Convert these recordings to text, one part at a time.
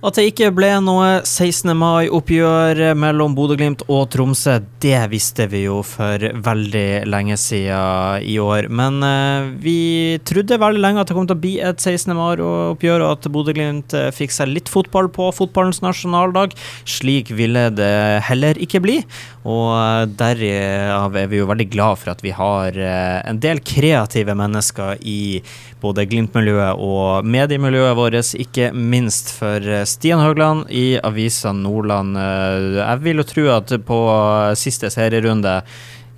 At det ikke ble noe 16. mai-oppgjør mellom Bodø-Glimt og Tromsø, det visste vi jo for veldig lenge siden i år. Men eh, vi trodde veldig lenge at det kom til å bli et 16. mai-oppgjør, og at Bodø-Glimt uh, fikk seg litt fotball på fotballens nasjonaldag. Slik ville det heller ikke bli. Og uh, derav er vi jo veldig glad for at vi har en del kreative mennesker i både Glimt-miljøet og mediemiljøet vårt, ikke minst for Stian Høgland i avisa Nordland. Eh, jeg vil jo tro at på siste serierunde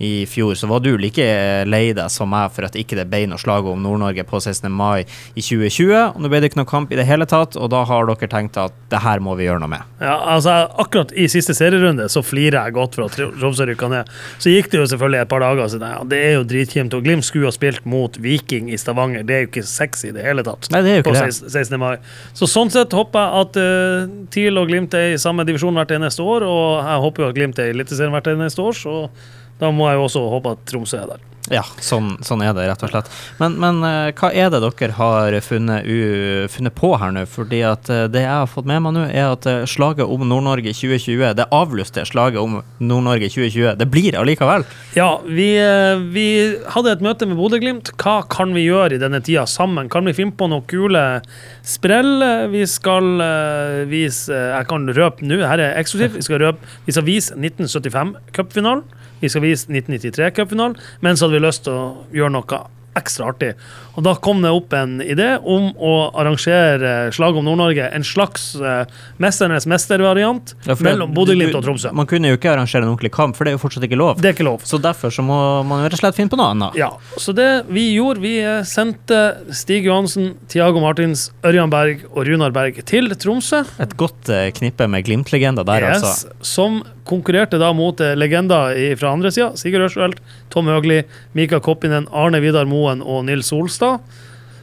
i fjor, så var du like lei deg som meg for at ikke det ble noe slag om Nord-Norge på 16. mai i 2020. og Nå ble det ikke noe kamp i det hele tatt, og da har dere tenkt at det her må vi gjøre noe med. Ja, altså Akkurat i siste serierunde så flirer jeg godt for at Tromsø rykka ned. Så gikk det jo selvfølgelig et par dager siden. Ja, det er jo dritkjipt. Og Glimt skulle ha spilt mot Viking i Stavanger. Det er jo ikke sexy i det hele tatt. Nei, det er jo ikke på 16. mai. Så sånn sett håper jeg at uh, TIL og Glimt er i samme divisjon hvert eneste år, og jeg håper jo at Glimt er i Eliteserien hvert eneste år. så da må jeg jo også håpe at Tromsø er der. Ja, sånn, sånn, er det, rett og slett. Men, men uh, hva er det dere har funnet, u, funnet på her nå? Fordi at uh, det jeg har fått med meg nå, er at uh, slaget om Nord-Norge 2020, det avlyste slaget om Nord-Norge 2020, det blir allikevel? Ja, vi, vi hadde et møte med Bodø-Glimt. Hva kan vi gjøre i denne tida sammen? Kan vi finne på noen kule sprell? Vi skal vise Jeg kan røpe nå, her er eksklusivt. Vi skal røpe, vi skal vise 1975-cupfinalen. Vi skal vise 1993-cupfinalen. Men så hadde vi lyst til å gjøre noe ekstra artig. Og Da kom det opp en idé om å arrangere Slag om Nord-Norge. En slags uh, Mesternes mestervariant ja, mellom Bodø-Glimt og Tromsø. Man kunne jo ikke arrangere en ordentlig kamp, for det er jo fortsatt ikke lov. Det er ikke lov. Så derfor så må man rett og slett finne på noe annet. Ja, så det vi gjorde, vi eh, sendte Stig Johansen, Tiago Martins, Ørjan Berg og Runar Berg til Tromsø. Et godt uh, knippe med Glimt-legender der, yes, altså. Som konkurrerte da mot uh, legender fra andre sida. Sigurd Ørsvelt, Tom Høgli, Mika Koppinen, Arne Vidar Moen og Nils Solstad.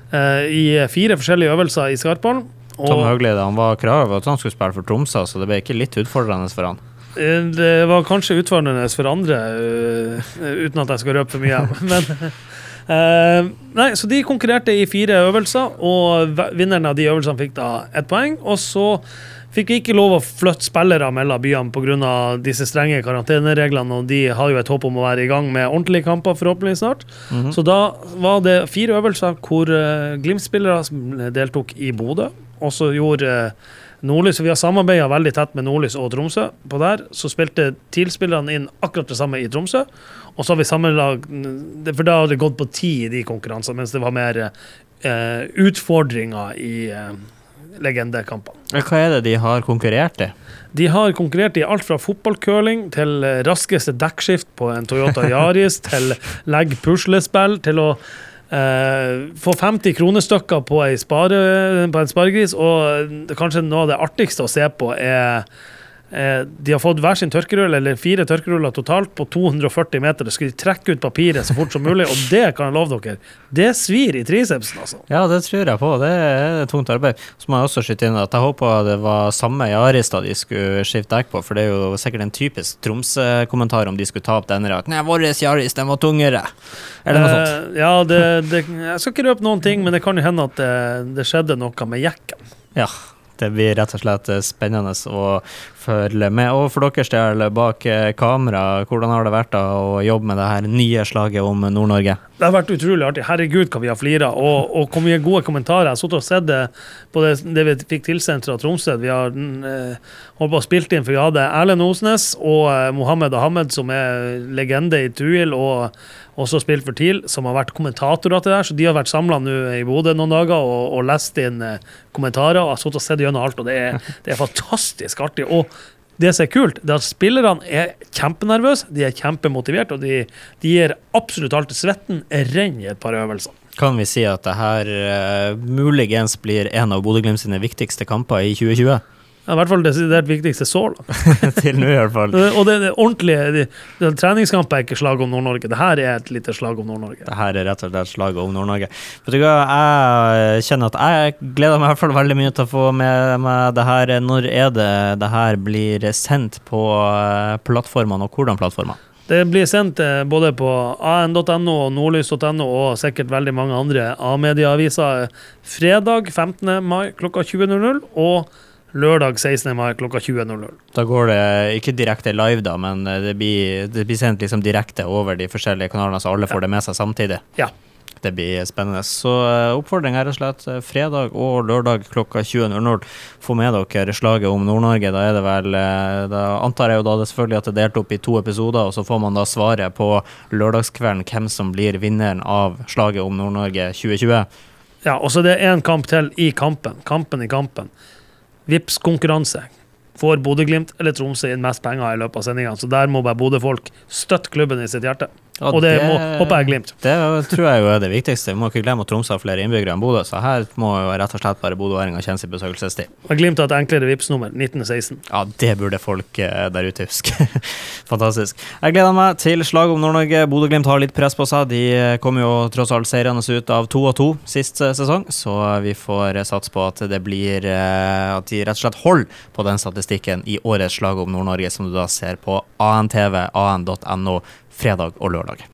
Eh, i fire forskjellige øvelser i skarpballen. Tom Høgli han var klar over at han skulle spille for Tromsø, så det ble ikke litt utfordrende for han? Eh, det var kanskje utfordrende for andre, uten at jeg skal røpe for mye. Men, uh, nei, så de konkurrerte i fire øvelser, og vinneren av de øvelsene fikk da ett poeng. Og så fikk vi ikke lov å flytte spillere mellom byene pga. disse strenge karantenereglene, og de har jo et håp om å være i gang med ordentlige kamper forhåpentligvis snart. Mm -hmm. Så da var det fire øvelser hvor uh, Glimt-spillere deltok i Bodø, og så gjorde uh, Nordlys, Vi har samarbeida veldig tett med Nordlys og Tromsø. på der, Så spilte TIL-spillerne inn akkurat det samme i Tromsø. Og så har vi sammenlag For da hadde det gått på ti i de konkurransene, mens det var mer eh, utfordringer i eh, legendekampene. Hva er det de har konkurrert i? De har konkurrert i alt fra fotballcurling til raskeste dekkskift på en Toyota Yaris, til legg puslespill, til å eh, få 50 kronestykker på, spare, på en sparegris. Og kanskje noe av det artigste å se på er de har fått hver sin tørkerull, eller fire tørkeruller totalt, på 240 meter. Det skulle de trekke ut papiret så fort som mulig, og det kan jeg love dere. Det svir i tricepsen, altså. Ja, det tror jeg på. Det er tungt arbeid. Så må jeg også skyte inn at jeg håper det var samme jarista da de skulle skifte dekk på, for det er jo sikkert en typisk Tromsø-kommentar om de skulle ta opp denne. At nei, vår Yaris, den var tungere. Eller noe sånt. Eh, ja, det, det, jeg skal ikke røpe noen ting, men det kan jo hende at det, det skjedde noe med jekken. Ja, det blir rett og slett spennende å følge med. Og for deres del bak kamera, hvordan har det vært da å jobbe med det her nye slaget om Nord-Norge? Det har vært utrolig artig. Herregud, hva vi har flira. Og, og hvor mye gode kommentarer. Jeg har og sett det på det, det, vi fikk tilsendt fra Tromsø. Vi har eh, holdt på å spilt inn, for vi hadde Erlend Osnes og eh, Mohammed Ahmed, som er legende i Tuil. og også spilt for TIL, som har vært kommentatorer til det her. Så de har vært samla i Bodø noen dager og, og lest inn eh, kommentarer. og har sittet og sett gjennom alt, og det er, det er fantastisk artig. Og det som er kult, det er at spillerne er kjempenervøse, de er kjempemotiverte, og de, de gir absolutt alt. Svetten renner i et par øvelser. Kan vi si at det her uh, muligens blir en av Bodø-Glimt sine viktigste kamper i 2020? Ja, I hvert fall det desidert viktigste så langt. Til nå, i hvert fall. Og det, det ordentlige det, det, Treningskamp er ikke slag om Nord-Norge. Det her er et lite slag om Nord-Norge. Det her er rett og slett slag om Nord-Norge. Vet du hva, jeg kjenner at jeg gleder meg i hvert fall veldig mye til å få med meg det her. Når er det det her blir sendt på eh, plattformene, og hvordan plattformer? Det blir sendt eh, både på an.no og nordlys.no og sikkert veldig mange andre A-medieaviser fredag 15. mai klokka 20.00. og lørdag 16. mai klokka 20.00. Da går det ikke direkte live, da, men det blir, det blir sendt liksom direkte over de forskjellige kanalene, så alle får det med seg samtidig. Ja. Det blir spennende. Så uh, oppfordring er rett og slett uh, fredag og lørdag klokka 20.00. Få med dere slaget om Nord-Norge. Da er det vel Da antar jeg jo da det selvfølgelig at det er delt opp i to episoder, og så får man da svaret på lørdagskvelden hvem som blir vinneren av slaget om Nord-Norge 2020. Ja, og så det er én kamp til i kampen. Kampen i kampen. Vips konkurranse. Får Bodø-Glimt eller Tromsø inn mest penger i løpet av sendinga? Så der må bare Bodø-folk støtte klubben i sitt hjerte. Ja, og det, må, håper jeg Glimt. Det tror jeg jo er det viktigste. Vi må ikke glemme at Tromsø har flere innbyggere enn Bodø, så her må jo rett og slett bare bodøværinger kjenne sin besøkelsestid. Og Glimt har et enklere Vipps-nummer, 1916. Ja, det burde folk eh, der ute huske. Fantastisk. Jeg gleder meg til slaget om Nord-Norge. Bodø-Glimt har litt press på seg. De eh, kom jo tross alt seirende ut av to og to sist eh, sesong, så vi får satse på at det blir At de rett og slett holder på den statistikken i årets slag om Nord-Norge, som du da ser på ANTV, an.no, fredag og lørdag.